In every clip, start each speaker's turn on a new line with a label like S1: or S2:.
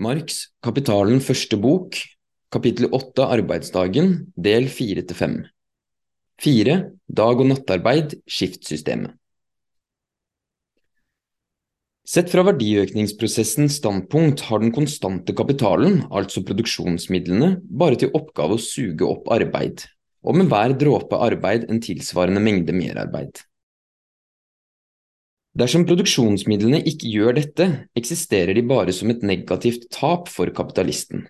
S1: Marx Kapitalen første bok, kapittel 8 Arbeidsdagen, del 4–5 4. Dag- og nattarbeid, skiftsystemet Sett fra verdiøkningsprosessens standpunkt har den konstante kapitalen, altså produksjonsmidlene, bare til oppgave å suge opp arbeid, og med hver dråpe arbeid en tilsvarende mengde merarbeid. Dersom produksjonsmidlene ikke gjør dette, eksisterer de bare som et negativt tap for kapitalisten.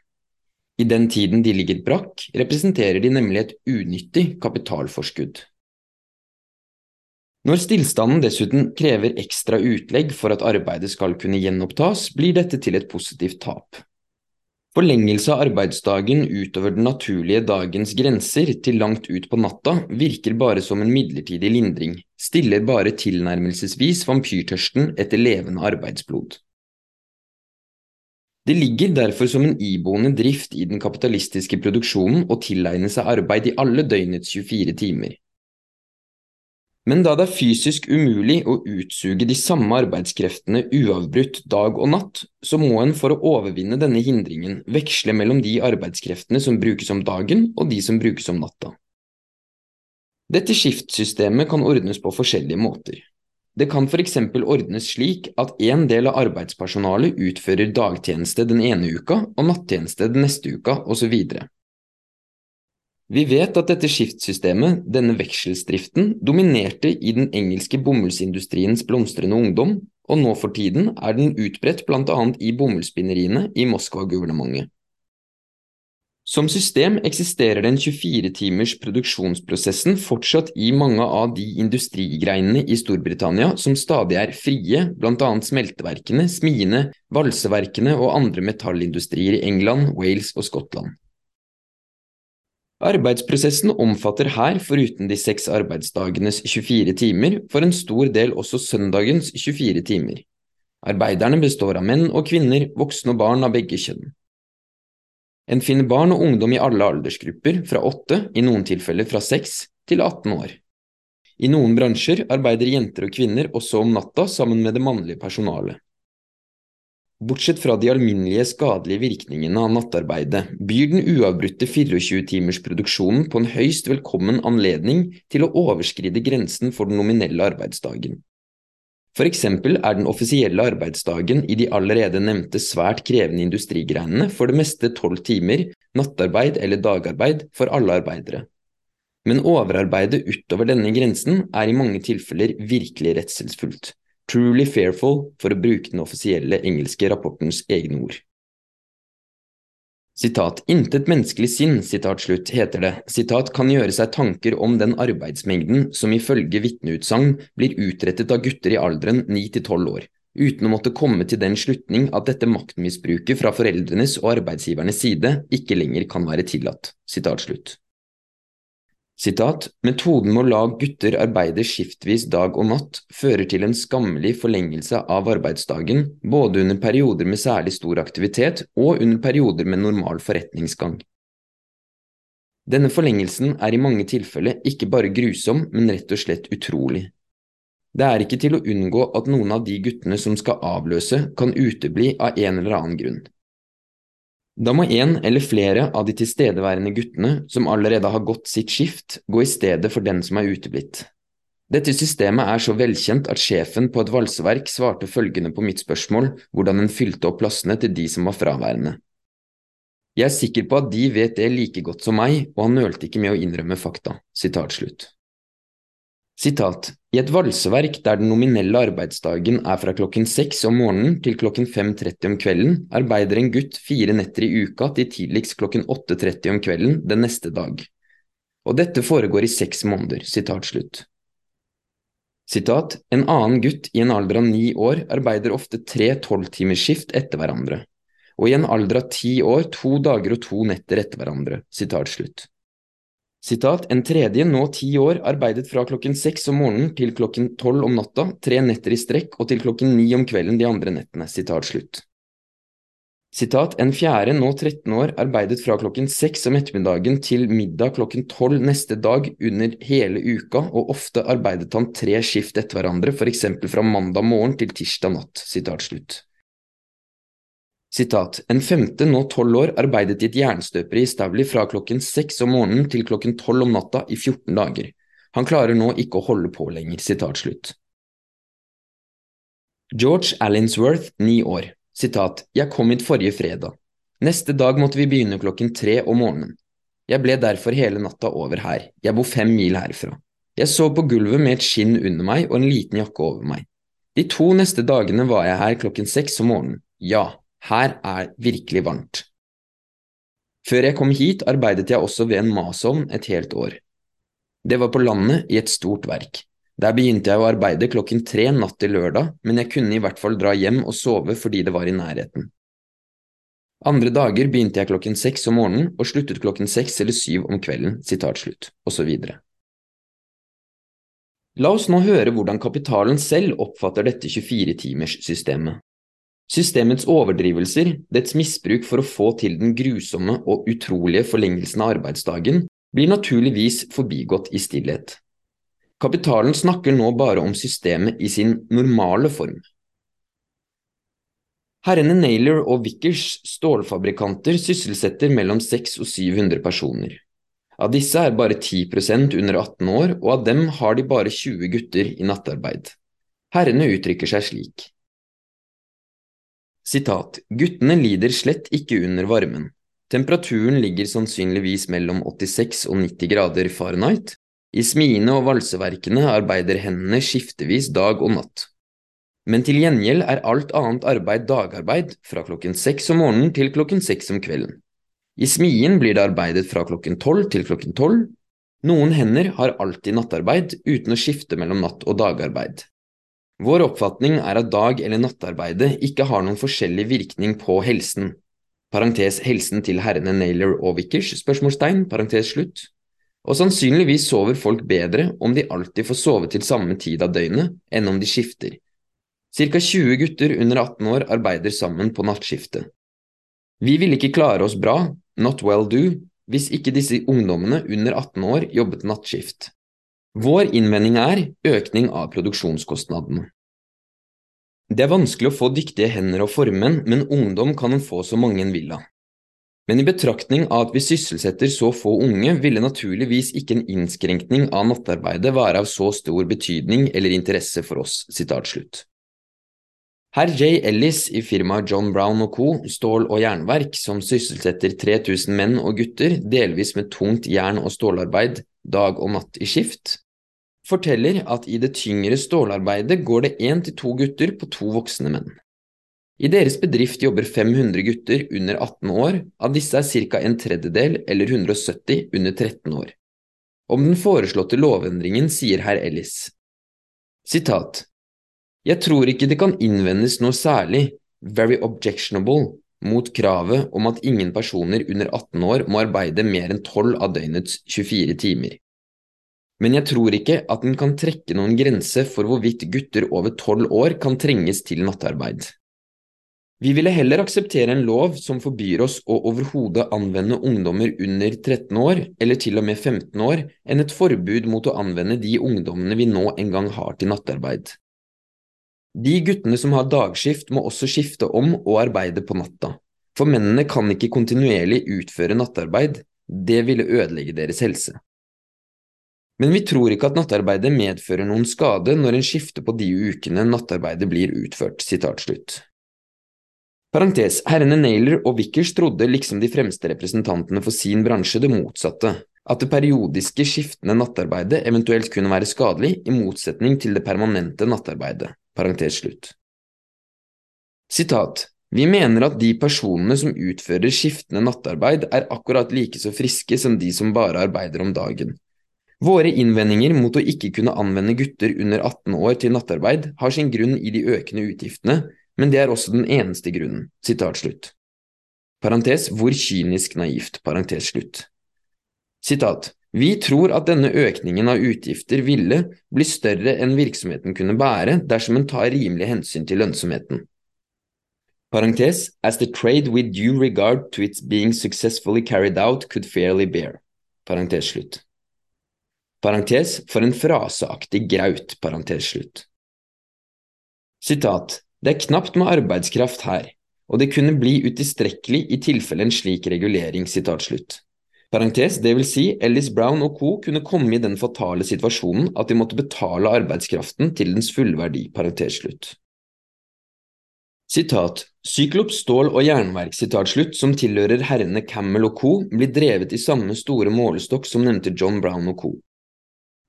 S1: I den tiden de ligger brakk, representerer de nemlig et unyttig kapitalforskudd. Når stillstanden dessuten krever ekstra utlegg for at arbeidet skal kunne gjenopptas, blir dette til et positivt tap. Forlengelse av arbeidsdagen utover den naturlige dagens grenser til langt ut på natta virker bare som en midlertidig lindring, stiller bare tilnærmelsesvis vampyrtørsten etter levende arbeidsblod. Det ligger derfor som en iboende drift i den kapitalistiske produksjonen å tilegne seg arbeid i alle døgnets 24 timer, men da det er fysisk umulig å utsuge de samme arbeidskreftene uavbrutt dag og natt, så må en for å overvinne denne hindringen veksle mellom de arbeidskreftene som brukes om dagen og de som brukes om natta. Dette skiftsystemet kan ordnes på forskjellige måter. Det kan eksempel ordnes slik at en del av arbeidspersonalet utfører dagtjeneste den ene uka og nattjeneste den neste uka, osv. Vi vet at dette skiftsystemet, denne vekselsdriften, dominerte i den engelske bomullsindustriens blomstrende ungdom, og nå for tiden er den utbredt annet i bomullsspinneriene i Moskva-guvernementet. Som system eksisterer den 24-timers produksjonsprosessen fortsatt i mange av de industrigreinene i Storbritannia som stadig er frie, annet smelteverkene, smiene, valseverkene og andre metallindustrier i England, Wales og Skottland. Arbeidsprosessen omfatter her, foruten de seks arbeidsdagenes 24 timer, for en stor del også søndagens 24 timer. Arbeiderne består av menn og kvinner, voksne og barn av begge kjønn. En finner barn og ungdom i alle aldersgrupper, fra åtte, i noen tilfeller fra seks, til 18 år. I noen bransjer arbeider jenter og kvinner også om natta sammen med det mannlige personalet. Bortsett fra de alminnelige skadelige virkningene av nattarbeidet, byr den uavbrutte 24-timersproduksjonen på en høyst velkommen anledning til å overskride grensen for den nominelle arbeidsdagen. For eksempel er den offisielle arbeidsdagen i de allerede nevnte svært krevende industrigreinene for det meste tolv timer, nattarbeid eller dagarbeid for alle arbeidere. Men overarbeidet utover denne grensen er i mange tilfeller virkelig redselsfullt. Truly fearful, for å bruke den offisielle engelske rapportens egne ord. Sitat, Intet menneskelig sinn, sitat slutt, heter det, sitat, kan gjøre seg tanker om den arbeidsmengden som ifølge vitneutsagn blir utrettet av gutter i alderen 9 til 12 år, uten å måtte komme til den slutning at dette maktmisbruket fra foreldrenes og arbeidsgivernes side ikke lenger kan være tillatt. Sitat slutt. Sitat, Metoden med å la gutter arbeide skiftvis dag og natt fører til en skammelig forlengelse av arbeidsdagen, både under perioder med særlig stor aktivitet og under perioder med normal forretningsgang. Denne forlengelsen er i mange tilfeller ikke bare grusom, men rett og slett utrolig. Det er ikke til å unngå at noen av de guttene som skal avløse, kan utebli av en eller annen grunn. Da må en eller flere av de tilstedeværende guttene som allerede har gått sitt skift, gå i stedet for den som er uteblitt. Dette systemet er så velkjent at sjefen på et valseverk svarte følgende på mitt spørsmål hvordan en fylte opp plassene til de som var fraværende. Jeg er sikker på at de vet det like godt som meg, og han nølte ikke med å innrømme fakta. Sitat slutt. Sitat, I et valseverk der den nominelle arbeidsdagen er fra klokken seks om morgenen til klokken 5.30 om kvelden, arbeider en gutt fire netter i uka til tidligst klokken 8.30 om kvelden den neste dag. Og dette foregår i seks måneder. Sitat slutt. Sitat, En annen gutt i en alder av ni år arbeider ofte tre tolvtimersskift etter hverandre, og i en alder av ti år to dager og to netter etter hverandre. Sitat slutt. Sitat, en tredje, nå ti år, arbeidet fra klokken seks om morgenen til klokken tolv om natta, tre netter i strekk og til klokken ni om kvelden de andre nettene. Sitat slutt. Sitat, en fjerde, nå 13 år, arbeidet fra klokken seks om ettermiddagen til middag klokken tolv neste dag under hele uka, og ofte arbeidet han tre skift etter hverandre, for eksempel fra mandag morgen til tirsdag natt. Sitat slutt. Sitat, en femte, nå tolv år, arbeidet i et jernstøperi i Stavli fra klokken seks om morgenen til klokken tolv om natta i 14 dager. Han klarer nå ikke å holde på lenger. Sitat slutt. George Allinsworth, ni år. Sitat, jeg kom hit forrige fredag. Neste dag måtte vi begynne klokken tre om morgenen. Jeg ble derfor hele natta over her, jeg bor fem mil herfra. Jeg sov på gulvet med et skinn under meg og en liten jakke over meg. De to neste dagene var jeg her klokken seks om morgenen. Ja, her er virkelig varmt. Før jeg kom hit, arbeidet jeg også ved en masovn et helt år. Det var på landet i et stort verk. Der begynte jeg å arbeide klokken tre natt til lørdag, men jeg kunne i hvert fall dra hjem og sove fordi det var i nærheten. Andre dager begynte jeg klokken seks om morgenen og sluttet klokken seks eller syv om kvelden, sitat slutt, osv. La oss nå høre hvordan kapitalen selv oppfatter dette 24-timerssystemet. Systemets overdrivelser, dets misbruk for å få til den grusomme og utrolige forlengelsen av arbeidsdagen, blir naturligvis forbigått i stillhet. Kapitalen snakker nå bare om systemet i sin normale form. Herrene Naylor og Vickers, stålfabrikanter, sysselsetter mellom 600 og 700 personer. Av disse er bare 10% under 18 år, og av dem har de bare 20 gutter i nattarbeid. Herrene uttrykker seg slik. Sitat, guttene lider slett ikke under varmen. Temperaturen ligger sannsynligvis mellom 86 og 90 grader Fahrenheit, i smiene og valseverkene arbeider hendene skiftevis dag og natt. Men til gjengjeld er alt annet arbeid dagarbeid fra klokken seks om morgenen til klokken seks om kvelden. I smien blir det arbeidet fra klokken tolv til klokken tolv. Noen hender har alltid nattarbeid uten å skifte mellom natt- og dagarbeid. Vår oppfatning er at dag- eller nattarbeidet ikke har noen forskjellig virkning på helsen. Parentes helsen til herrene Naylor og Wickers? spørsmålstegn, parentes slutt. Og sannsynligvis sover folk bedre om de alltid får sove til samme tid av døgnet, enn om de skifter. Cirka 20 gutter under 18 år arbeider sammen på nattskiftet. Vi ville ikke klare oss bra, not well do, hvis ikke disse ungdommene under 18 år jobbet nattskift. Vår innvending er økning av produksjonskostnadene. Det er vanskelig å få dyktige hender og formenn, men ungdom kan en få så mange en vil av. Men i betraktning av at vi sysselsetter så få unge, ville naturligvis ikke en innskrenkning av nattarbeidet være av så stor betydning eller interesse for oss. Herr J. Ellis i firmaet John Brown Co., stål- og jernverk, som sysselsetter 3000 menn og gutter, delvis med tungt jern- og stålarbeid, dag og natt i skift, forteller at i det tyngre stålarbeidet går det én til to gutter på to voksne menn. I deres bedrift jobber 500 gutter under 18 år, av disse er ca. en tredjedel, eller 170, under 13 år. Om den foreslåtte lovendringen sier herr Ellis. Sitat. Jeg tror ikke det kan innvendes noe særlig, very objectionable, mot kravet om at ingen personer under 18 år må arbeide mer enn 12 av døgnets 24 timer. Men jeg tror ikke at den kan trekke noen grense for hvorvidt gutter over 12 år kan trenges til nattarbeid. Vi ville heller akseptere en lov som forbyr oss å overhodet anvende ungdommer under 13 år, eller til og med 15 år, enn et forbud mot å anvende de ungdommene vi nå engang har til nattarbeid. De guttene som har dagskift, må også skifte om og arbeide på natta, for mennene kan ikke kontinuerlig utføre nattarbeid, det ville ødelegge deres helse. Men vi tror ikke at nattarbeidet medfører noen skade når en skifter på de ukene nattarbeidet blir utført. Parentes, herrene Naylor og Vickers trodde, liksom de fremste representantene for sin bransje, det motsatte, at det periodiske skiftende nattarbeidet eventuelt kunne være skadelig, i motsetning til det permanente nattarbeidet. Parentes slutt. Sitat, vi mener at de personene som utfører skiftende nattarbeid er akkurat like så friske som de som bare arbeider om dagen. Våre innvendinger mot å ikke kunne anvende gutter under 18 år til nattarbeid har sin grunn i de økende utgiftene, men det er også den eneste grunnen. Sitat slutt. Parentes hvor kynisk naivt. Parentes slutt. Sitat. Vi tror at denne økningen av utgifter ville bli større enn virksomheten kunne bære dersom en tar rimelig hensyn til lønnsomheten. Parentes, as the trade with due regard to its being successfully carried out could fairly bear. Parentes slutt. Parentes, for en fraseaktig graut. Parentes slutt. Sitat. Det er knapt med arbeidskraft her, og det kunne bli utilstrekkelig i tilfelle en slik regulering. Parentes, det vil si, Ellis Brown og co. kunne komme i den fatale situasjonen at de måtte betale arbeidskraften til dens fulle verdi. Sitat, Syklops stål- og jernverk slutt, som tilhører herrene Camel og co., blir drevet i samme store målestokk som nevnte John Brown og co.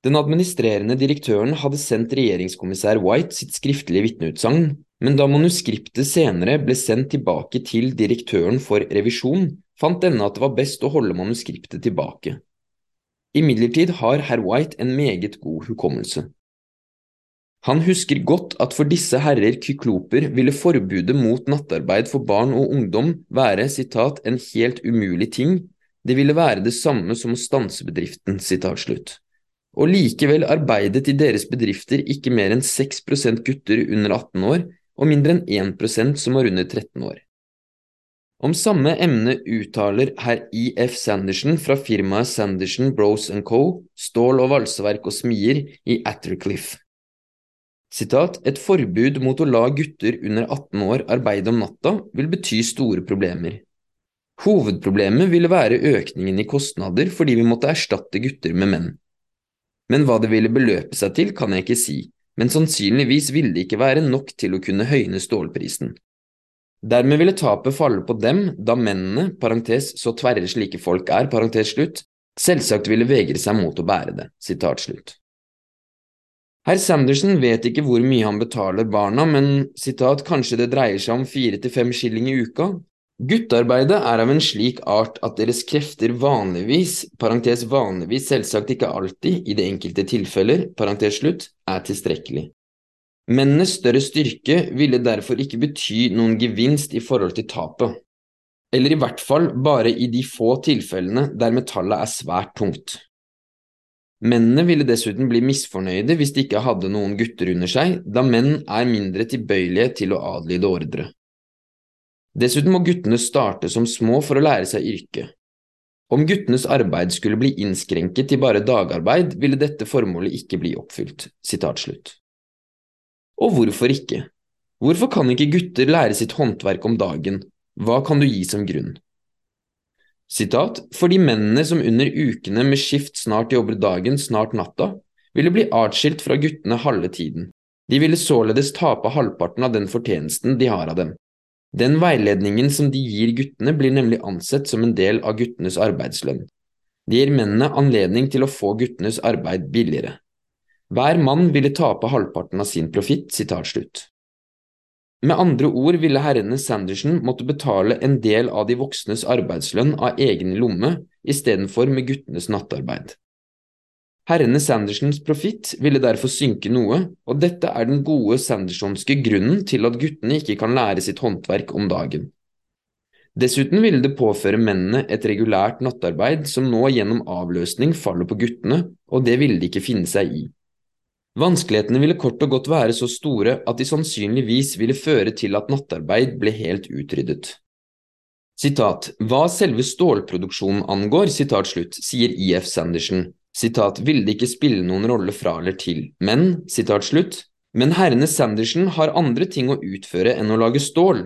S1: Den administrerende direktøren hadde sendt regjeringskommissær White sitt skriftlige vitneutsagn, men da manuskriptet senere ble sendt tilbake til direktøren for revisjon, fant denne at det var best å holde manuskriptet tilbake. Imidlertid har herr White en meget god hukommelse. Han husker godt at for disse herrer kykloper ville forbudet mot nattarbeid for barn og ungdom være citat, en helt umulig ting, det ville være det samme som å stanse bedriften. Citat, og likevel arbeidet i deres bedrifter ikke mer enn 6% gutter under 18 år og mindre enn 1% som var under 13 år. Om samme emne uttaler herr IF Sanderson fra firmaet Sanderson Bros Co., stål- og valseverk og smier i Attercliffe. Sitat, et forbud mot å la gutter under 18 år arbeide om natta vil bety store problemer. Hovedproblemet ville være økningen i kostnader fordi vi måtte erstatte gutter med menn. Men hva det ville beløpe seg til, kan jeg ikke si, men sannsynligvis ville det ikke være nok til å kunne høyne stålprisen. Dermed ville tapet falle på dem, da mennene, parentes så tverre slike folk er, parentes slutt, selvsagt ville vegre seg mot å bære det. Sitat slutt. Herr Sanderson vet ikke hvor mye han betaler barna, men sitat, kanskje det dreier seg om fire til fem skilling i uka? Guttearbeidet er av en slik art at deres krefter vanligvis, parentes vanligvis selvsagt ikke alltid, i det enkelte tilfeller, parentes slutt, er tilstrekkelig. Mennenes større styrke ville derfor ikke bety noen gevinst i forhold til tapet, eller i hvert fall bare i de få tilfellene der metallet er svært tungt. Mennene ville dessuten bli misfornøyde hvis de ikke hadde noen gutter under seg, da menn er mindre tilbøyelige til å adlyde ordre. Dessuten må guttene starte som små for å lære seg yrket. Om guttenes arbeid skulle bli innskrenket til bare dagarbeid, ville dette formålet ikke bli oppfylt. Og hvorfor ikke? Hvorfor kan ikke gutter lære sitt håndverk om dagen, hva kan du gi som grunn? Sitat, for de mennene som under ukene med skift snart jobber dagen, snart natta, ville bli atskilt fra guttene halve tiden. De ville således tape halvparten av den fortjenesten de har av dem. Den veiledningen som de gir guttene, blir nemlig ansett som en del av guttenes arbeidslønn. Det gir mennene anledning til å få guttenes arbeid billigere. Hver mann ville tape halvparten av sin profitt. Med andre ord ville herrene Sanderson måtte betale en del av de voksnes arbeidslønn av egen lomme istedenfor med guttenes nattarbeid. Herrene Sandersons profitt ville derfor synke noe, og dette er den gode sandersonske grunnen til at guttene ikke kan lære sitt håndverk om dagen. Dessuten ville det påføre mennene et regulært nattarbeid som nå gjennom avløsning faller på guttene, og det ville de ikke finne seg i. Vanskelighetene ville kort og godt være så store at de sannsynligvis ville føre til at nattarbeid ble helt utryddet. Sitat, Hva selve stålproduksjonen angår, sitat slutt, sier IF Sanderson, sitat, ville det ikke spille noen rolle fra eller til, men, sitat slutt, men herrene Sanderson har andre ting å utføre enn å lage stål.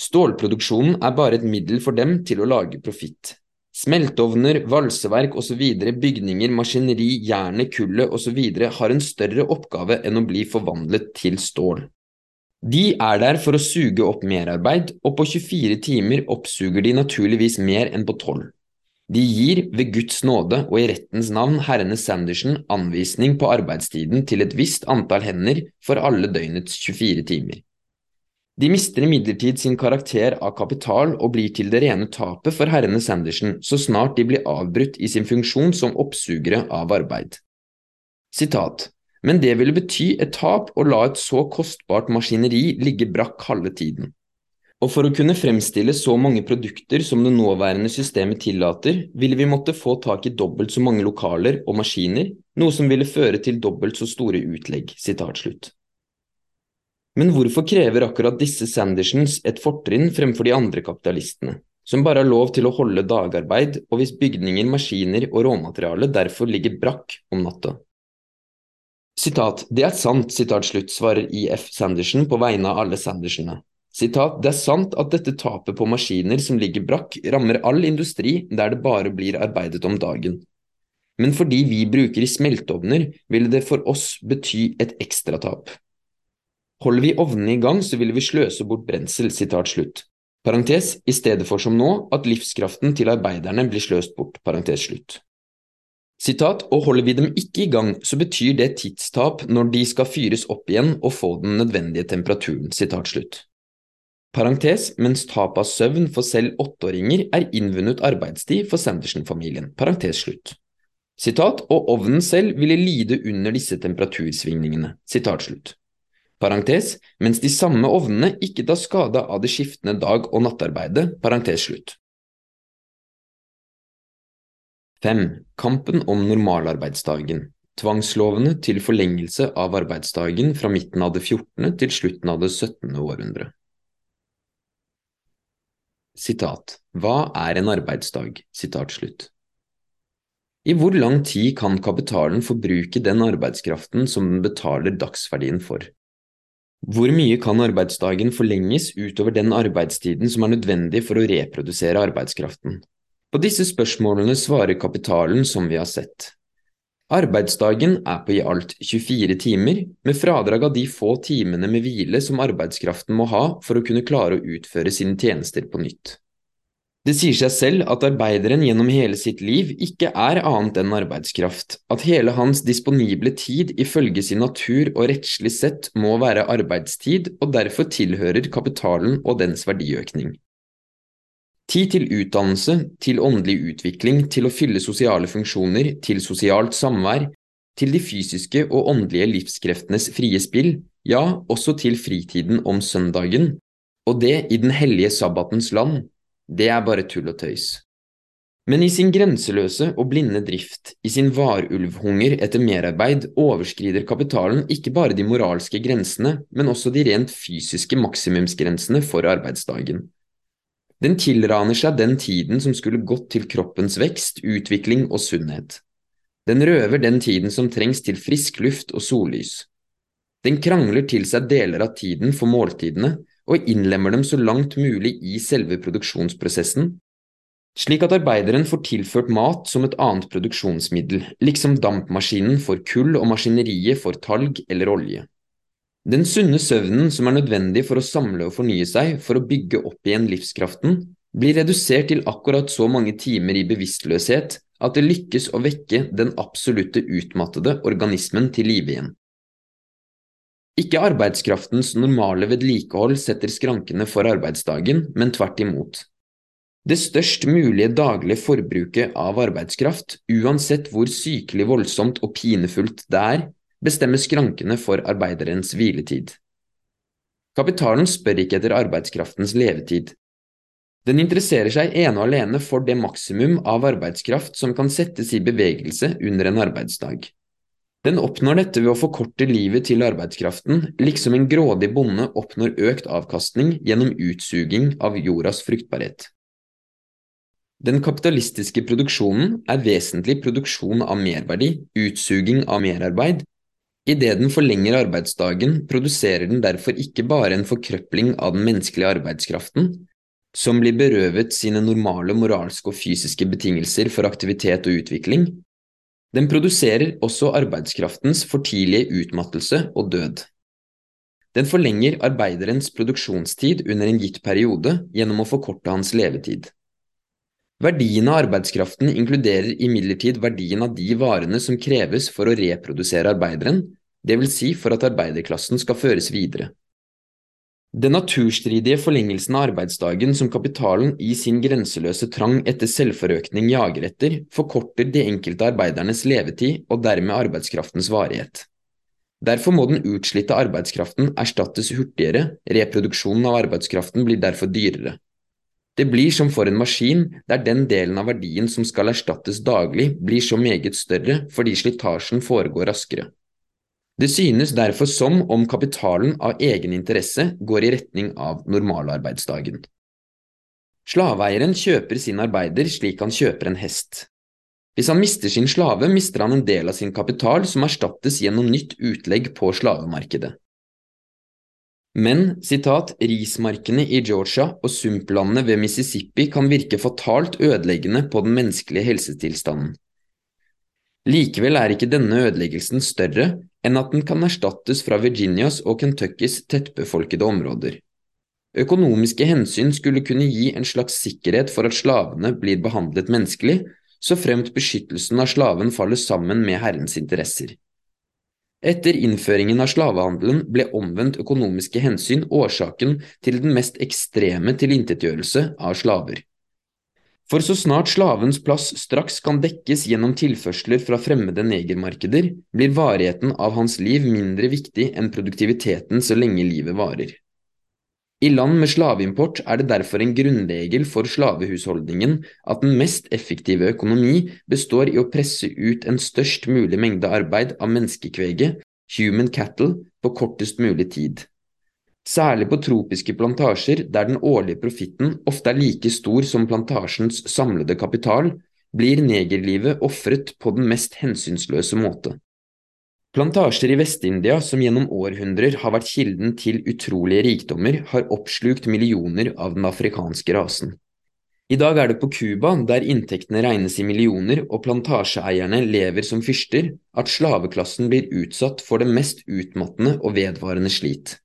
S1: Stålproduksjonen er bare et middel for dem til å lage profitt. Smelteovner, valseverk osv., bygninger, maskineri, jernet, kullet osv. har en større oppgave enn å bli forvandlet til stål. De er der for å suge opp merarbeid, og på 24 timer oppsuger de naturligvis mer enn på 12. De gir, ved Guds nåde og i rettens navn, herrene Sanderson anvisning på arbeidstiden til et visst antall hender for alle døgnets 24 timer. De mister imidlertid sin karakter av kapital og blir til det rene tapet for herrene Sanderson så snart de blir avbrutt i sin funksjon som oppsugere av arbeid. Sitat, men det ville bety et tap å la et så kostbart maskineri ligge brakk halve tiden. Og for å kunne fremstille så mange produkter som det nåværende systemet tillater, ville vi måtte få tak i dobbelt så mange lokaler og maskiner, noe som ville føre til dobbelt så store utlegg. Sitat slutt. Men hvorfor krever akkurat disse Sandersons et fortrinn fremfor de andre kapitalistene, som bare har lov til å holde dagarbeid, og hvis bygninger, maskiner og råmateriale derfor ligger brakk om natta? Sitat, det er sant, sitat slutt, svarer IF Sanderson på vegne av alle Sandersene. Sitat, det er sant at dette tapet på maskiner som ligger brakk, rammer all industri der det bare blir arbeidet om dagen. Men fordi vi bruker i smelteovner, ville det for oss bety et ekstratap. Holder vi ovnene i gang, så ville vi sløse bort brensel. Sitat slutt. Parentes, I stedet for som nå, at livskraften til arbeiderne blir sløst bort. Parentes slutt. Sitat, og holder vi dem ikke i gang, så betyr det tidstap når de skal fyres opp igjen og få den nødvendige temperaturen. Sitat slutt. Parentes, mens tap av søvn for selv åtteåringer er innvunnet arbeidstid for Sanderson-familien. Parentes slutt. Sitat, og ovnen selv ville lide under disse temperatursvingningene. Sitat slutt. Parentes, mens de samme ovnene ikke tar skade av det skiftende dag- og nattarbeidet. Parentes slutt. 5. Kampen om normalarbeidsdagen. Tvangslovene til forlengelse av arbeidsdagen fra midten av det 14. til slutten av det 17. århundre. Sitat. Hva er en arbeidsdag? Sitat slutt. I hvor lang tid kan kapitalen forbruke den arbeidskraften som den betaler dagsverdien for? Hvor mye kan arbeidsdagen forlenges utover den arbeidstiden som er nødvendig for å reprodusere arbeidskraften? På disse spørsmålene svarer kapitalen som vi har sett. Arbeidsdagen er på i alt 24 timer, med fradrag av de få timene med hvile som arbeidskraften må ha for å kunne klare å utføre sine tjenester på nytt. Det sier seg selv at arbeideren gjennom hele sitt liv ikke er annet enn arbeidskraft, at hele hans disponible tid ifølge sin natur og rettslig sett må være arbeidstid og derfor tilhører kapitalen og dens verdiøkning. Tid til utdannelse, til åndelig utvikling, til å fylle sosiale funksjoner, til sosialt samvær, til de fysiske og åndelige livskreftenes frie spill, ja, også til fritiden om søndagen, og det i den hellige sabbatens land, det er bare tull og tøys. Men i sin grenseløse og blinde drift, i sin varulvhunger etter merarbeid, overskrider kapitalen ikke bare de moralske grensene, men også de rent fysiske maksimumsgrensene for arbeidsdagen. Den tilraner seg den tiden som skulle gått til kroppens vekst, utvikling og sunnhet. Den røver den tiden som trengs til frisk luft og sollys. Den krangler til seg deler av tiden for måltidene, og innlemmer dem så langt mulig i selve produksjonsprosessen, slik at arbeideren får tilført mat som et annet produksjonsmiddel, liksom dampmaskinen for kull og maskineriet for talg eller olje. Den sunne søvnen som er nødvendig for å samle og fornye seg for å bygge opp igjen livskraften, blir redusert til akkurat så mange timer i bevisstløshet at det lykkes å vekke den absolutte utmattede organismen til live igjen. Ikke arbeidskraftens normale vedlikehold setter skrankene for arbeidsdagen, men tvert imot. Det størst mulige daglige forbruket av arbeidskraft, uansett hvor sykelig voldsomt og pinefullt det er, bestemmer skrankene for arbeiderens hviletid. Kapitalen spør ikke etter arbeidskraftens levetid. Den interesserer seg ene og alene for det maksimum av arbeidskraft som kan settes i bevegelse under en arbeidsdag. Den oppnår dette ved å forkorte livet til arbeidskraften, liksom en grådig bonde oppnår økt avkastning gjennom utsuging av jordas fruktbarhet. Den kapitalistiske produksjonen er vesentlig produksjon av merverdi, utsuging av merarbeid. Idet den forlenger arbeidsdagen, produserer den derfor ikke bare en forkrøpling av den menneskelige arbeidskraften, som blir berøvet sine normale moralske og fysiske betingelser for aktivitet og utvikling, den produserer også arbeidskraftens for tidlige utmattelse og død. Den forlenger arbeiderens produksjonstid under en gitt periode gjennom å forkorte hans levetid. Verdien av arbeidskraften inkluderer imidlertid verdien av de varene som kreves for å reprodusere arbeideren, vil si for at arbeiderklassen skal føres videre. Den naturstridige forlengelsen av arbeidsdagen som kapitalen i sin grenseløse trang etter selvforøkning jager etter, forkorter de enkelte arbeidernes levetid og dermed arbeidskraftens varighet. Derfor må den utslitte arbeidskraften erstattes hurtigere, reproduksjonen av arbeidskraften blir derfor dyrere. Det blir som for en maskin der den delen av verdien som skal erstattes daglig, blir så meget større fordi slitasjen foregår raskere. Det synes derfor som om kapitalen av egen interesse går i retning av normalarbeidsdagen. Slaveeieren kjøper sin arbeider slik han kjøper en hest. Hvis han mister sin slave, mister han en del av sin kapital som erstattes gjennom nytt utlegg på slavemarkedet. Men citat, rismarkene i Georgia og sumplandene ved Mississippi kan virke fatalt ødeleggende på den menneskelige helsetilstanden. Likevel er ikke denne ødeleggelsen større enn at den kan erstattes fra Virginias og Kentuckys tettbefolkede områder. Økonomiske hensyn skulle kunne gi en slags sikkerhet for at slavene blir behandlet menneskelig, så fremt beskyttelsen av slaven faller sammen med herrens interesser. Etter innføringen av slavehandelen ble omvendt økonomiske hensyn årsaken til den mest ekstreme tilintetgjørelse av slaver. For så snart slavens plass straks kan dekkes gjennom tilførsler fra fremmede negermarkeder, blir varigheten av hans liv mindre viktig enn produktiviteten så lenge livet varer. I land med slaveimport er det derfor en grunnregel for slavehusholdningen at den mest effektive økonomi består i å presse ut en størst mulig mengde arbeid av menneskekvege, human cattle, på kortest mulig tid. Særlig på tropiske plantasjer, der den årlige profitten ofte er like stor som plantasjens samlede kapital, blir negerlivet ofret på den mest hensynsløse måte. Plantasjer i Vest-India som gjennom århundrer har vært kilden til utrolige rikdommer, har oppslukt millioner av den afrikanske rasen. I dag er det på Cuba, der inntektene regnes i millioner og plantasjeeierne lever som fyrster, at slaveklassen blir utsatt for det mest utmattende og vedvarende slit.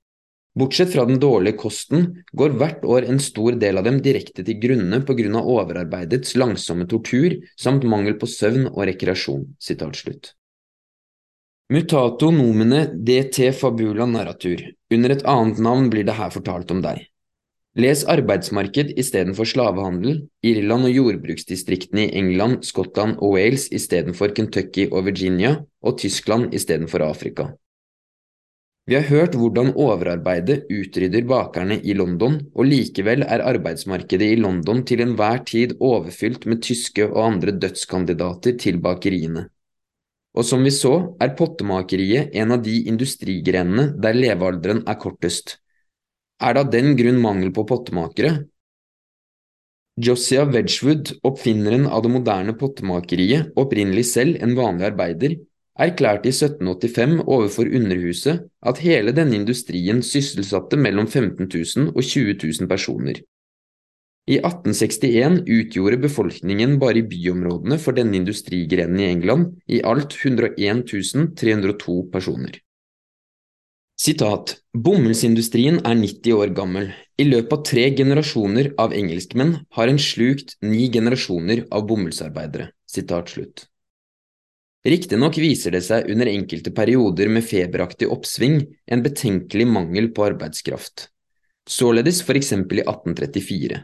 S1: Bortsett fra den dårlige kosten går hvert år en stor del av dem direkte til grunne av overarbeidets langsomme tortur samt mangel på søvn og rekreasjon. Mutato nomine dt fabula narratur. Under et annet navn blir det her fortalt om deg. Les arbeidsmarked istedenfor slavehandel, Irland og jordbruksdistriktene i England, Skottland og Wales istedenfor Kentucky og Virginia, og Tyskland istedenfor Afrika. Vi har hørt hvordan overarbeidet utrydder bakerne i London, og likevel er arbeidsmarkedet i London til enhver tid overfylt med tyske og andre dødskandidater til bakeriene. Og som vi så, er pottemakeriet en av de industrigrenene der levealderen er kortest. Er det av den grunn mangel på pottemakere? Jossia Wedgwood, oppfinneren av det moderne pottemakeriet, opprinnelig selv en vanlig arbeider, erklærte i 1785 overfor Underhuset at hele denne industrien sysselsatte mellom 15 000 og 20 000 personer. I 1861 utgjorde befolkningen bare i byområdene for denne industrigrenen i England i alt 101 302 personer. Sitat, Bomullsindustrien er 90 år gammel. I løpet av tre generasjoner av engelskmenn har en slukt ni generasjoner av bomullsarbeidere. Sitat slutt. Riktignok viser det seg under enkelte perioder med feberaktig oppsving en betenkelig mangel på arbeidskraft, således for eksempel i 1834.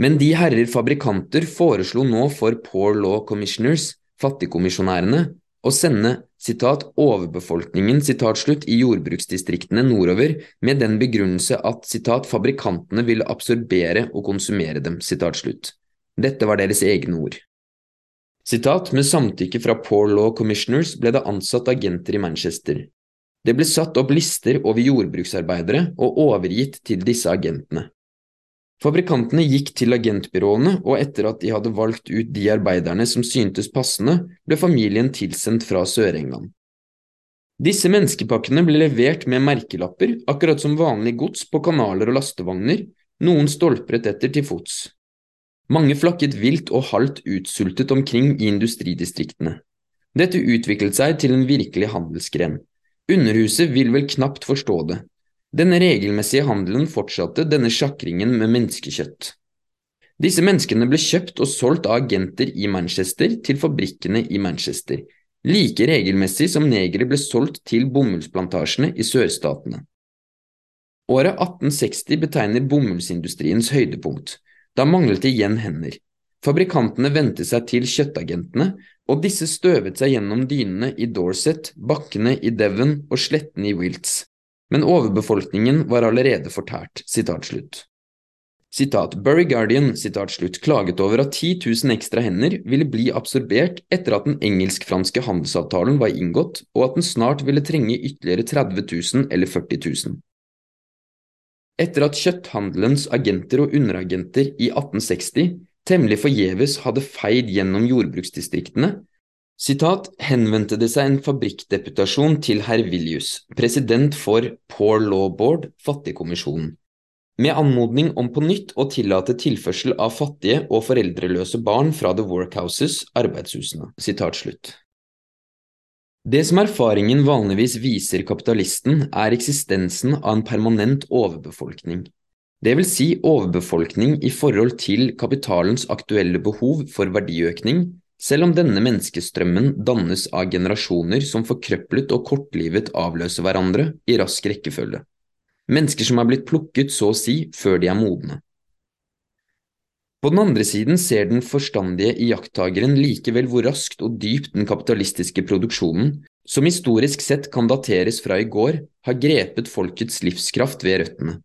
S1: Men de herrer fabrikanter foreslo nå for Poor Law Commissioners, fattigkommisjonærene, å sende citat, overbefolkningen citat, slutt, i jordbruksdistriktene nordover med den begrunnelse at citat, fabrikantene ville absorbere og konsumere dem. Dette var deres egne ord. Sitat, med samtykke fra Poor Law Commissioners ble det ansatt agenter i Manchester. Det ble satt opp lister over jordbruksarbeidere og overgitt til disse agentene. Fabrikantene gikk til agentbyråene, og etter at de hadde valgt ut de arbeiderne som syntes passende, ble familien tilsendt fra Sør-England. Disse menneskepakkene ble levert med merkelapper, akkurat som vanlig gods på kanaler og lastevogner, noen stolpret etter til fots. Mange flakket vilt og halvt utsultet omkring i industridistriktene. Dette utviklet seg til en virkelig handelsgren. Underhuset vil vel knapt forstå det. Denne regelmessige handelen fortsatte denne sjakringen med menneskekjøtt. Disse menneskene ble kjøpt og solgt av agenter i Manchester til fabrikkene i Manchester, like regelmessig som negere ble solgt til bomullsplantasjene i sørstatene. Året 1860 betegner bomullsindustriens høydepunkt. Da manglet det igjen hender. Fabrikantene vendte seg til kjøttagentene, og disse støvet seg gjennom dynene i Dorset, bakkene i Devon og slettene i Wilts. Men overbefolkningen var allerede fortært. Sitat slutt. Sitat, Bury Guardian sitat slutt, klaget over at 10 000 ekstra hender ville bli absorbert etter at den engelsk-franske handelsavtalen var inngått, og at den snart ville trenge ytterligere 30 000 eller 40 000. Etter at kjøtthandelens agenter og underagenter i 1860 temmelig forgjeves hadde feid gjennom jordbruksdistriktene, Sitat, henvendte det seg en fabrikkdeputasjon til herr Villius, president for Poor Law Board, Fattigkommisjonen, med anmodning om på nytt å tillate tilførsel av fattige og foreldreløse barn fra the workhouses, arbeidshusene. Sitat slutt. Det som erfaringen vanligvis viser kapitalisten, er eksistensen av en permanent overbefolkning. Det vil si overbefolkning i forhold til kapitalens aktuelle behov for verdiøkning, selv om denne menneskestrømmen dannes av generasjoner som forkrøplet og kortlivet avløser hverandre i rask rekkefølge. Mennesker som er blitt plukket så å si før de er modne. På den andre siden ser den forstandige iakttageren likevel hvor raskt og dypt den kapitalistiske produksjonen, som historisk sett kan dateres fra i går, har grepet folkets livskraft ved røttene.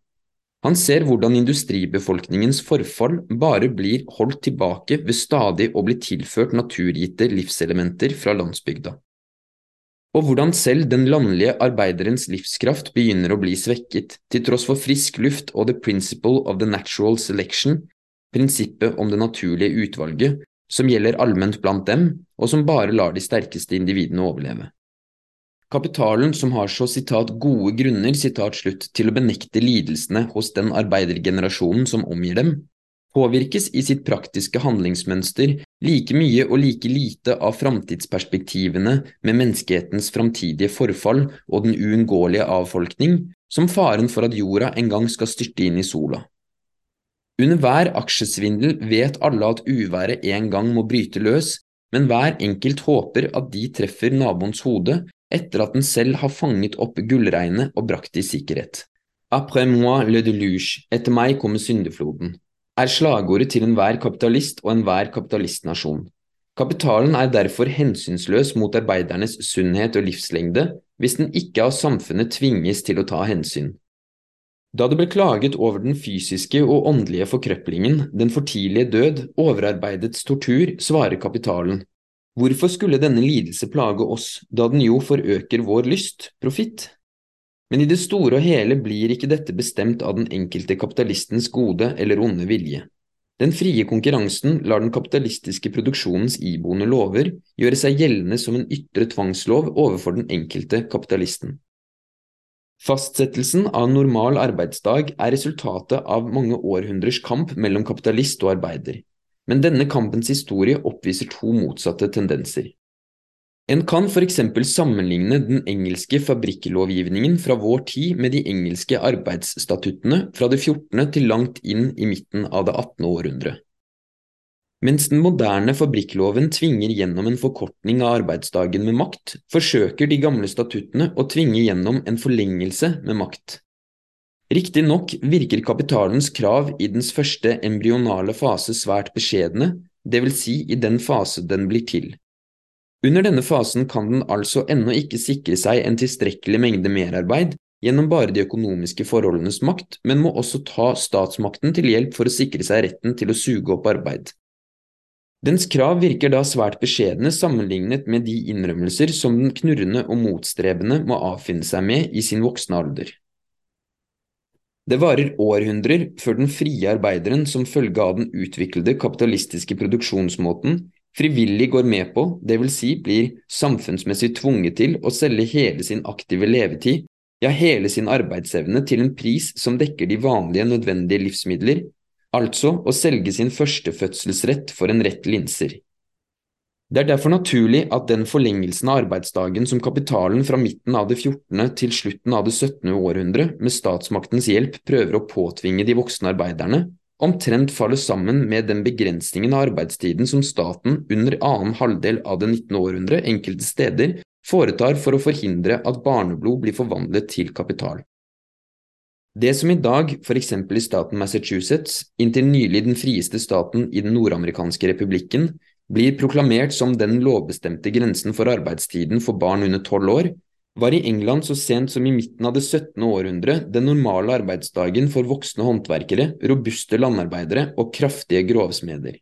S1: Han ser hvordan industribefolkningens forfall bare blir holdt tilbake ved stadig å bli tilført naturgitte livselementer fra landsbygda. Og hvordan selv den landlige arbeiderens livskraft begynner å bli svekket, til tross for frisk luft og the principle of the natural selection prinsippet om det naturlige utvalget, som gjelder allment blant dem, og som bare lar de sterkeste individene overleve. Kapitalen som har så citat, gode grunner citat, slutt, til å benekte lidelsene hos den arbeidergenerasjonen som omgir dem, påvirkes i sitt praktiske handlingsmønster like mye og like lite av framtidsperspektivene med menneskehetens framtidige forfall og den uunngåelige avfolkning, som faren for at jorda en gang skal styrte inn i sola. Under hver aksjesvindel vet alle at uværet en gang må bryte løs, men hver enkelt håper at de treffer naboens hode etter at den selv har fanget opp gullregnet og brakt det i sikkerhet. Après moi le deluge, etter meg kommer syndefloden, er slagordet til enhver kapitalist og enhver kapitalistnasjon. Kapitalen er derfor hensynsløs mot arbeidernes sunnhet og livslengde hvis den ikke av samfunnet tvinges til å ta hensyn. Da det ble klaget over den fysiske og åndelige forkrøplingen, den for tidlige død, overarbeidets tortur, svarer kapitalen. Hvorfor skulle denne lidelse plage oss, da den jo forøker vår lyst, profitt? Men i det store og hele blir ikke dette bestemt av den enkelte kapitalistens gode eller onde vilje. Den frie konkurransen lar den kapitalistiske produksjonens iboende lover gjøre seg gjeldende som en ytre tvangslov overfor den enkelte kapitalisten. Fastsettelsen av normal arbeidsdag er resultatet av mange århundrers kamp mellom kapitalist og arbeider, men denne kampens historie oppviser to motsatte tendenser. En kan eksempel sammenligne den engelske fabrikklovgivningen fra vår tid med de engelske arbeidsstatuttene fra det 14. til langt inn i midten av det 18. århundre. Mens den moderne fabrikkloven tvinger gjennom en forkortning av arbeidsdagen med makt, forsøker de gamle statuttene å tvinge gjennom en forlengelse med makt. Riktignok virker kapitalens krav i dens første embryonale fase svært beskjedne, vil si i den fase den blir til. Under denne fasen kan den altså ennå ikke sikre seg en tilstrekkelig mengde merarbeid gjennom bare de økonomiske forholdenes makt, men må også ta statsmakten til hjelp for å sikre seg retten til å suge opp arbeid. Dens krav virker da svært beskjedne sammenlignet med de innrømmelser som den knurrende og motstrebende må avfinne seg med i sin voksne alder. Det varer århundrer før den frie arbeideren som følge av den utviklede kapitalistiske produksjonsmåten frivillig går med på, vil si blir samfunnsmessig tvunget til å selge hele sin aktive levetid, ja hele sin arbeidsevne til en pris som dekker de vanlige nødvendige livsmidler, altså å selge sin førstefødselsrett for en rett linser. Det er derfor naturlig at den forlengelsen av arbeidsdagen som kapitalen fra midten av det 14. til slutten av det 17. århundre med statsmaktens hjelp prøver å påtvinge de voksne arbeiderne, omtrent faller sammen med den begrensningen av arbeidstiden som staten under annen halvdel av det 19. århundre enkelte steder foretar for å forhindre at barneblod blir forvandlet til kapital. Det som i dag, eksempel i staten Massachusetts, inntil nylig den frieste staten i den nordamerikanske republikken, blir proklamert som den lovbestemte grensen for arbeidstiden for barn under tolv år, var i England så sent som i midten av det 17. århundre den normale arbeidsdagen for voksne håndverkere, robuste landarbeidere og kraftige grovsmeder.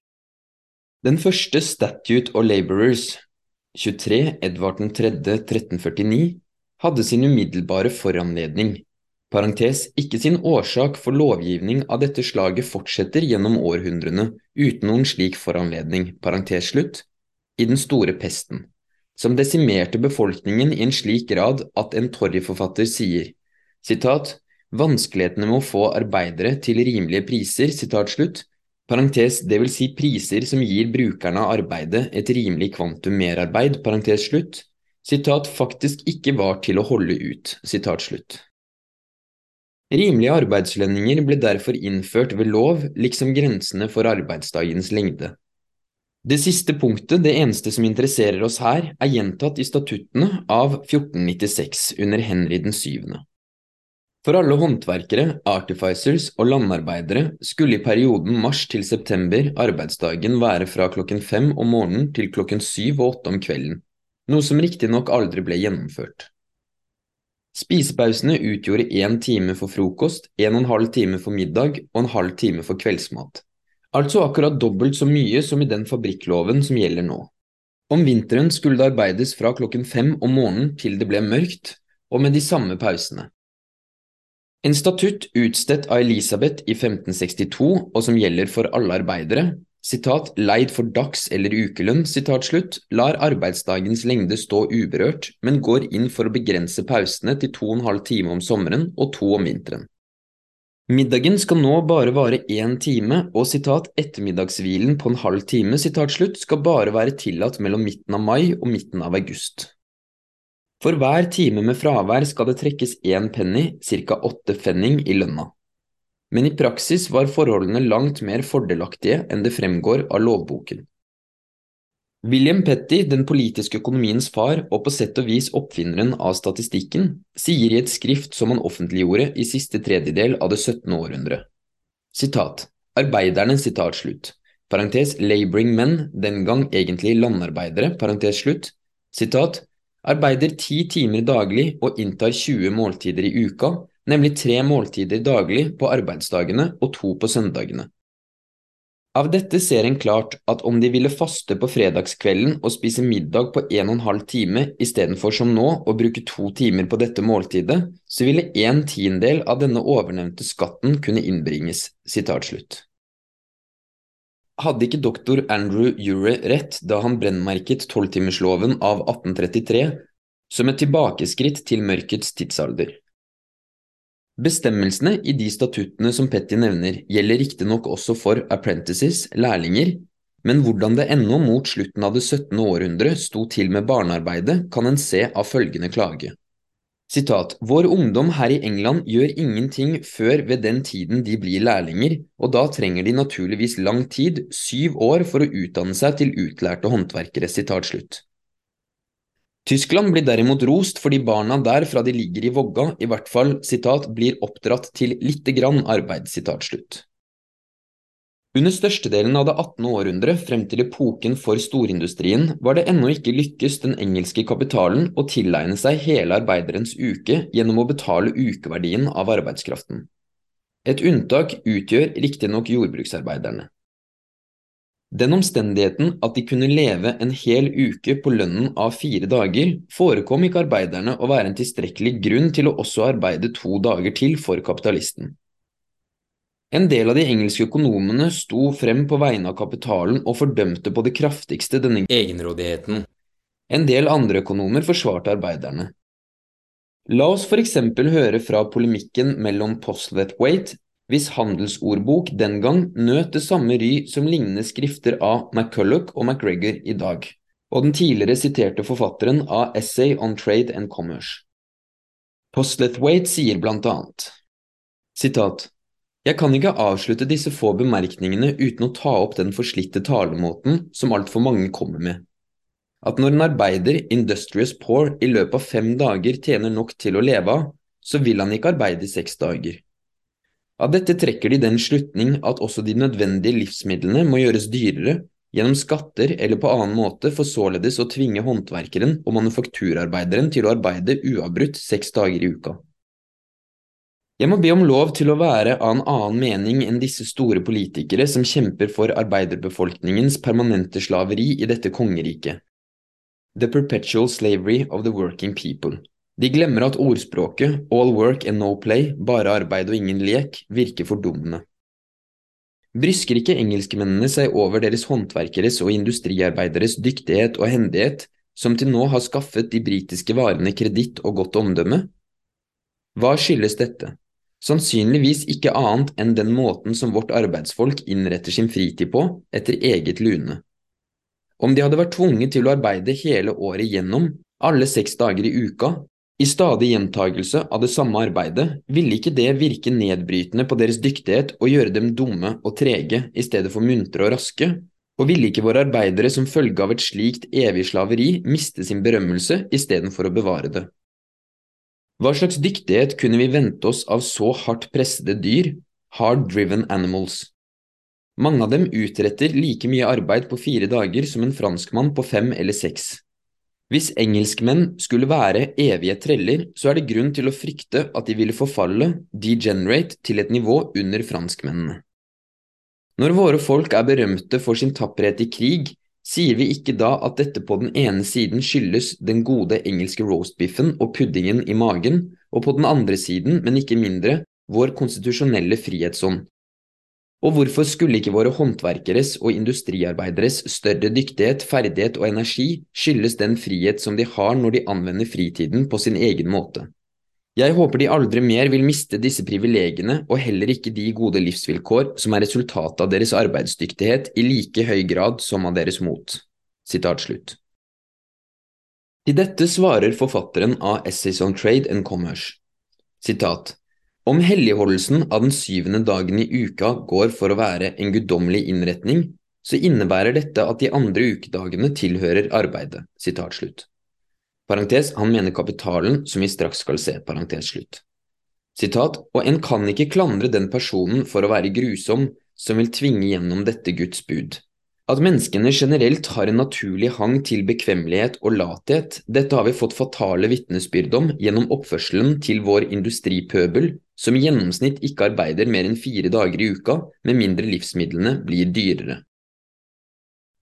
S1: Den første Statute of Labourers, 23 Edvard 3. 1349, hadde sin umiddelbare foranledning parentes, ikke sin årsak for lovgivning av dette slaget fortsetter gjennom århundrene uten noen slik foranledning, parentes slutt, i den store pesten, som desimerte befolkningen i en slik grad at en Torry-forfatter sier sitat, vanskelighetene med å få arbeidere til rimelige priser, sitat slutt, parentes det vil si priser som gir brukerne av arbeidet et rimelig kvantum merarbeid, parentes slutt, sitat faktisk ikke var til å holde ut, sitat slutt. Rimelige arbeidslønninger ble derfor innført ved lov, liksom grensene for arbeidsdagens lengde. Det siste punktet, det eneste som interesserer oss her, er gjentatt i statuttene av 1496 under Henry den syvende. For alle håndverkere, artificers og landarbeidere skulle i perioden mars til september arbeidsdagen være fra klokken fem om morgenen til klokken syv og åtte om kvelden, noe som riktignok aldri ble gjennomført. Spisepausene utgjorde én time for frokost, en og en halv time for middag og en halv time for kveldsmat, altså akkurat dobbelt så mye som i den fabrikkloven som gjelder nå. Om vinteren skulle det arbeides fra klokken fem om morgenen til det ble mørkt, og med de samme pausene. En statutt utstedt av Elisabeth i 1562, og som gjelder for alle arbeidere, sitat, leid for dags- eller ukelønn, sitat slutt, lar arbeidsdagens lengde stå uberørt, men går inn for å begrense pausene til to og en halv time om sommeren og to om vinteren. Middagen skal nå bare vare én time, og sitat, ettermiddagshvilen på en halv time sitat slutt, skal bare være tillatt mellom midten av mai og midten av august. For hver time med fravær skal det trekkes én penny, ca åtte fenning, i lønna. Men i praksis var forholdene langt mer fordelaktige enn det fremgår av lovboken. William Petty, den politiske økonomiens far og på sett og vis oppfinneren av statistikken, sier i et skrift som han offentliggjorde i siste tredjedel av det 17. århundre. Sitat, arbeiderne, sitat slutt, parentes laboring men, den gang egentlig landarbeidere, parentes slutt, sitat, arbeider ti timer daglig og inntar 20 måltider i uka, nemlig tre måltider daglig på arbeidsdagene og to på søndagene. Av dette ser en klart at om de ville faste på fredagskvelden og spise middag på en og en halv time istedenfor som nå å bruke to timer på dette måltidet, så ville en tiendedel av denne overnevnte skatten kunne innbringes. Hadde ikke doktor Andrew Ure rett da han brennmerket tolvtimersloven av 1833 som et tilbakeskritt til mørkets tidsalder? Bestemmelsene i de statuttene som Petty nevner, gjelder riktignok også for apprentices, lærlinger, men hvordan det ennå mot slutten av det 17. århundre sto til med barnearbeidet, kan en se av følgende klage. Sitat, Vår ungdom her i England gjør ingenting før ved den tiden de blir lærlinger, og da trenger de naturligvis lang tid, syv år, for å utdanne seg til utlærte håndverkere. Sitat slutt. Tyskland blir derimot rost fordi barna der fra de ligger i vogga, i hvert fall citat, blir oppdratt til lite grann arbeid. Citat. Under størstedelen av det 18. århundre frem til epoken for storindustrien var det ennå ikke lykkes den engelske kapitalen å tilegne seg hele arbeiderens uke gjennom å betale ukeverdien av arbeidskraften. Et unntak utgjør riktignok jordbruksarbeiderne. Den omstendigheten at de kunne leve en hel uke på lønnen av fire dager, forekom ikke arbeiderne å være en tilstrekkelig grunn til å også arbeide to dager til for kapitalisten. En del av de engelske økonomene sto frem på vegne av kapitalen og fordømte på det kraftigste denne egenrådigheten. En del andre økonomer forsvarte arbeiderne. La oss for eksempel høre fra polemikken mellom Postlethwaite, hvis handelsordbok den gang nøt det samme ry som lignende skrifter av McCulloch og McGregor i dag, og den tidligere siterte forfatteren av Essay on Trade and Commerce. Postlethwaite sier blant annet, sitat, jeg kan ikke avslutte disse få bemerkningene uten å ta opp den forslitte talemåten som altfor mange kommer med. At når en arbeider, industrious poor, i løpet av fem dager tjener nok til å leve av, så vil han ikke arbeide i seks dager. Av dette trekker de den slutning at også de nødvendige livsmidlene må gjøres dyrere, gjennom skatter eller på annen måte for således å tvinge håndverkeren og manufakturarbeideren til å arbeide uavbrutt seks dager i uka. Jeg må be om lov til å være av en annen mening enn disse store politikere som kjemper for arbeiderbefolkningens permanente slaveri i dette kongeriket. The perpetual slavery of the working people. De glemmer at ordspråket all work and no play, bare arbeid og ingen lek, virker fordummende. Brysker ikke engelskmennene seg over deres håndverkeres og industriarbeideres dyktighet og hendighet, som til nå har skaffet de britiske varene kreditt og godt omdømme? Hva skyldes dette? Sannsynligvis ikke annet enn den måten som vårt arbeidsfolk innretter sin fritid på, etter eget lune. Om de hadde vært tvunget til å arbeide hele året gjennom, alle seks dager i uka, i stadig gjentagelse av det samme arbeidet, ville ikke det virke nedbrytende på deres dyktighet og gjøre dem dumme og trege i stedet for muntre og raske, og ville ikke våre arbeidere som følge av et slikt evig slaveri miste sin berømmelse istedenfor å bevare det? Hva slags dyktighet kunne vi vente oss av så hardt pressede dyr, hard driven animals? Mange av dem utretter like mye arbeid på fire dager som en franskmann på fem eller seks. Hvis engelskmenn skulle være evige treller, så er det grunn til å frykte at de ville forfalle, degenerate, til et nivå under franskmennene. Når våre folk er berømte for sin tapperhet i krig, sier vi ikke da at dette på den ene siden skyldes den gode engelske roastbiffen og puddingen i magen, og på den andre siden, men ikke mindre, vår konstitusjonelle frihetsånd, og hvorfor skulle ikke våre håndverkeres og industriarbeideres større dyktighet, ferdighet og energi skyldes den frihet som de har når de anvender fritiden på sin egen måte? Jeg håper de aldri mer vil miste disse privilegiene og heller ikke de gode livsvilkår som er resultatet av deres arbeidsdyktighet i like høy grad som av deres mot. Sitat slutt. Til dette svarer forfatteren av Essays on Trade and Commerce. Sitat. Om helligholdelsen av den syvende dagen i uka går for å være en guddommelig innretning, så innebærer dette at de andre ukedagene tilhører arbeidet. Parentes, han mener kapitalen, som vi straks skal se. Parentes slutt. Sitat, og en kan ikke klandre den personen for å være grusom som vil tvinge gjennom dette Guds bud. At menneskene generelt har en naturlig hang til bekvemmelighet og lathet, dette har vi fått fatale vitnesbyrd om gjennom oppførselen til vår industripøbel, som i gjennomsnitt ikke arbeider mer enn fire dager i uka, med mindre livsmidlene blir dyrere.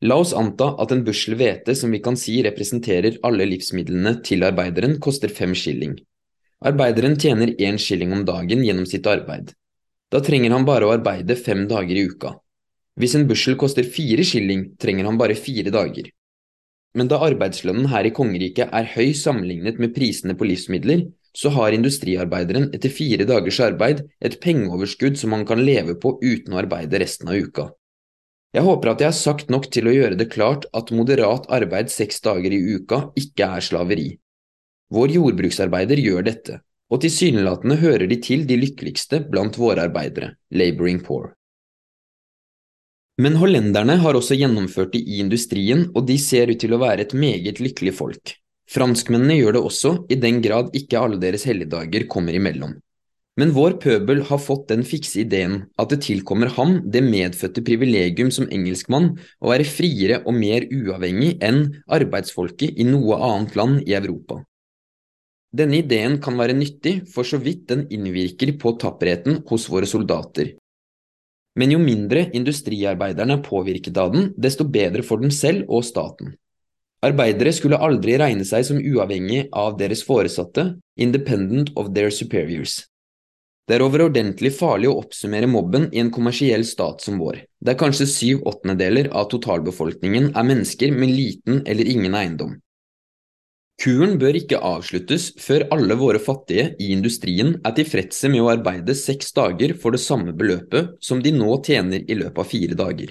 S1: La oss anta at en bussel hvete som vi kan si representerer alle livsmidlene til arbeideren, koster fem skilling. Arbeideren tjener én skilling om dagen gjennom sitt arbeid. Da trenger han bare å arbeide fem dager i uka. Hvis en bussel koster fire skilling, trenger han bare fire dager. Men da arbeidslønnen her i kongeriket er høy sammenlignet med prisene på livsmidler, så har industriarbeideren etter fire dagers arbeid et pengeoverskudd som han kan leve på uten å arbeide resten av uka. Jeg håper at jeg har sagt nok til å gjøre det klart at moderat arbeid seks dager i uka ikke er slaveri. Vår jordbruksarbeider gjør dette, og tilsynelatende hører de til de lykkeligste blant våre arbeidere, laboring poor. Men hollenderne har også gjennomført det i industrien, og de ser ut til å være et meget lykkelig folk. Franskmennene gjør det også, i den grad ikke alle deres helligdager kommer imellom. Men vår pøbel har fått den fikse ideen at det tilkommer ham det medfødte privilegium som engelskmann å være friere og mer uavhengig enn arbeidsfolket i noe annet land i Europa. Denne ideen kan være nyttig for så vidt den innvirker på tapperheten hos våre soldater, men jo mindre industriarbeiderne er påvirket av den, desto bedre for dem selv og staten. Arbeidere skulle aldri regne seg som uavhengig av deres foresatte, independent of their superiors. Det er overordentlig farlig å oppsummere mobben i en kommersiell stat som vår, der kanskje syv åttendedeler av totalbefolkningen er mennesker med liten eller ingen eiendom. Kuren bør ikke avsluttes før alle våre fattige i industrien er tilfredse med å arbeide seks dager for det samme beløpet som de nå tjener i løpet av fire dager.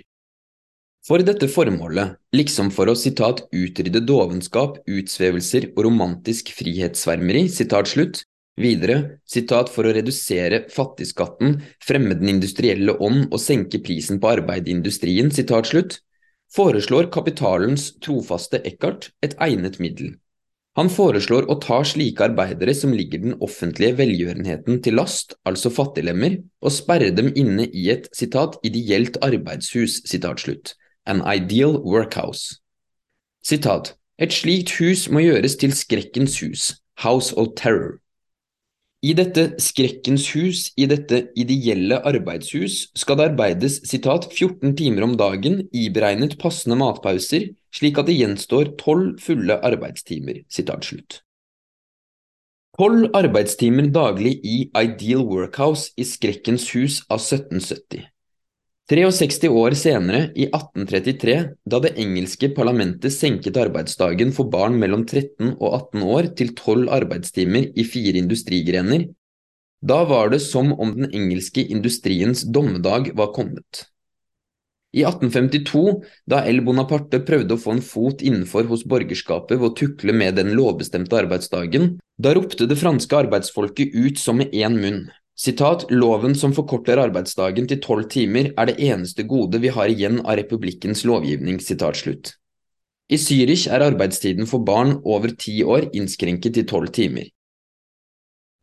S1: For dette formålet, liksom for å sitat, utrydde dovenskap, utsvevelser og romantisk frihetssvermeri, sitat slutt, videre sitat, for å redusere fattigskatten, fremme den industrielle ånd og senke prisen på arbeid i industrien, sitat slutt, foreslår kapitalens trofaste Eckhart et egnet middel. Han foreslår å ta slike arbeidere som ligger den offentlige velgjørenheten til last, altså fattiglemmer, og sperre dem inne i et citat, ideelt arbeidshus, citat slutt, an ideal workhouse. Citat, et slikt hus må gjøres til skrekkens hus, house of terror. I dette skrekkens hus, i dette ideelle arbeidshus, skal det arbeides citat, 14 timer om dagen, iberegnet passende matpauser, slik at det gjenstår 12 fulle arbeidstimer. Citat slutt. 12 arbeidstimer daglig i Ideal Workhouse i Skrekkens hus av 1770. 63 år senere, i 1833, da det engelske parlamentet senket arbeidsdagen for barn mellom 13 og 18 år til 12 arbeidstimer i fire industrigrener, da var det som om den engelske industriens dommedag var kommet. I 1852, da L. Bonaparte prøvde å få en fot innenfor hos borgerskapet ved å tukle med den lovbestemte arbeidsdagen, da ropte det franske arbeidsfolket ut som med én munn. Sitat, Loven som forkorter arbeidsdagen til tolv timer er det eneste gode vi har igjen av republikkens lovgivning. I Zürich er arbeidstiden for barn over ti år innskrenket til tolv timer.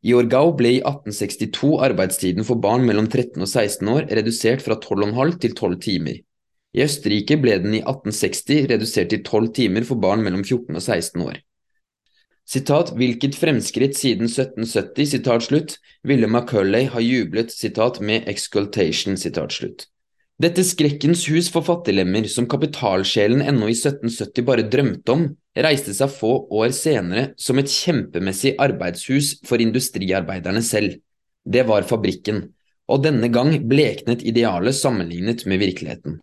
S1: I Orgau ble i 1862 arbeidstiden for barn mellom 13 og 16 år redusert fra 12,5 til 12 timer. I Østerrike ble den i 1860 redusert til 12 timer for barn mellom 14 og 16 år. Sitat, hvilket fremskritt siden 1770, sitat slutt, ville Macaulay ha jublet sitat, med excultation, sitat slutt. Dette skrekkens hus for fattiglemmer, som kapitalsjelen ennå i 1770 bare drømte om, reiste seg få år senere som et kjempemessig arbeidshus for industriarbeiderne selv. Det var fabrikken, og denne gang bleknet idealet sammenlignet med virkeligheten.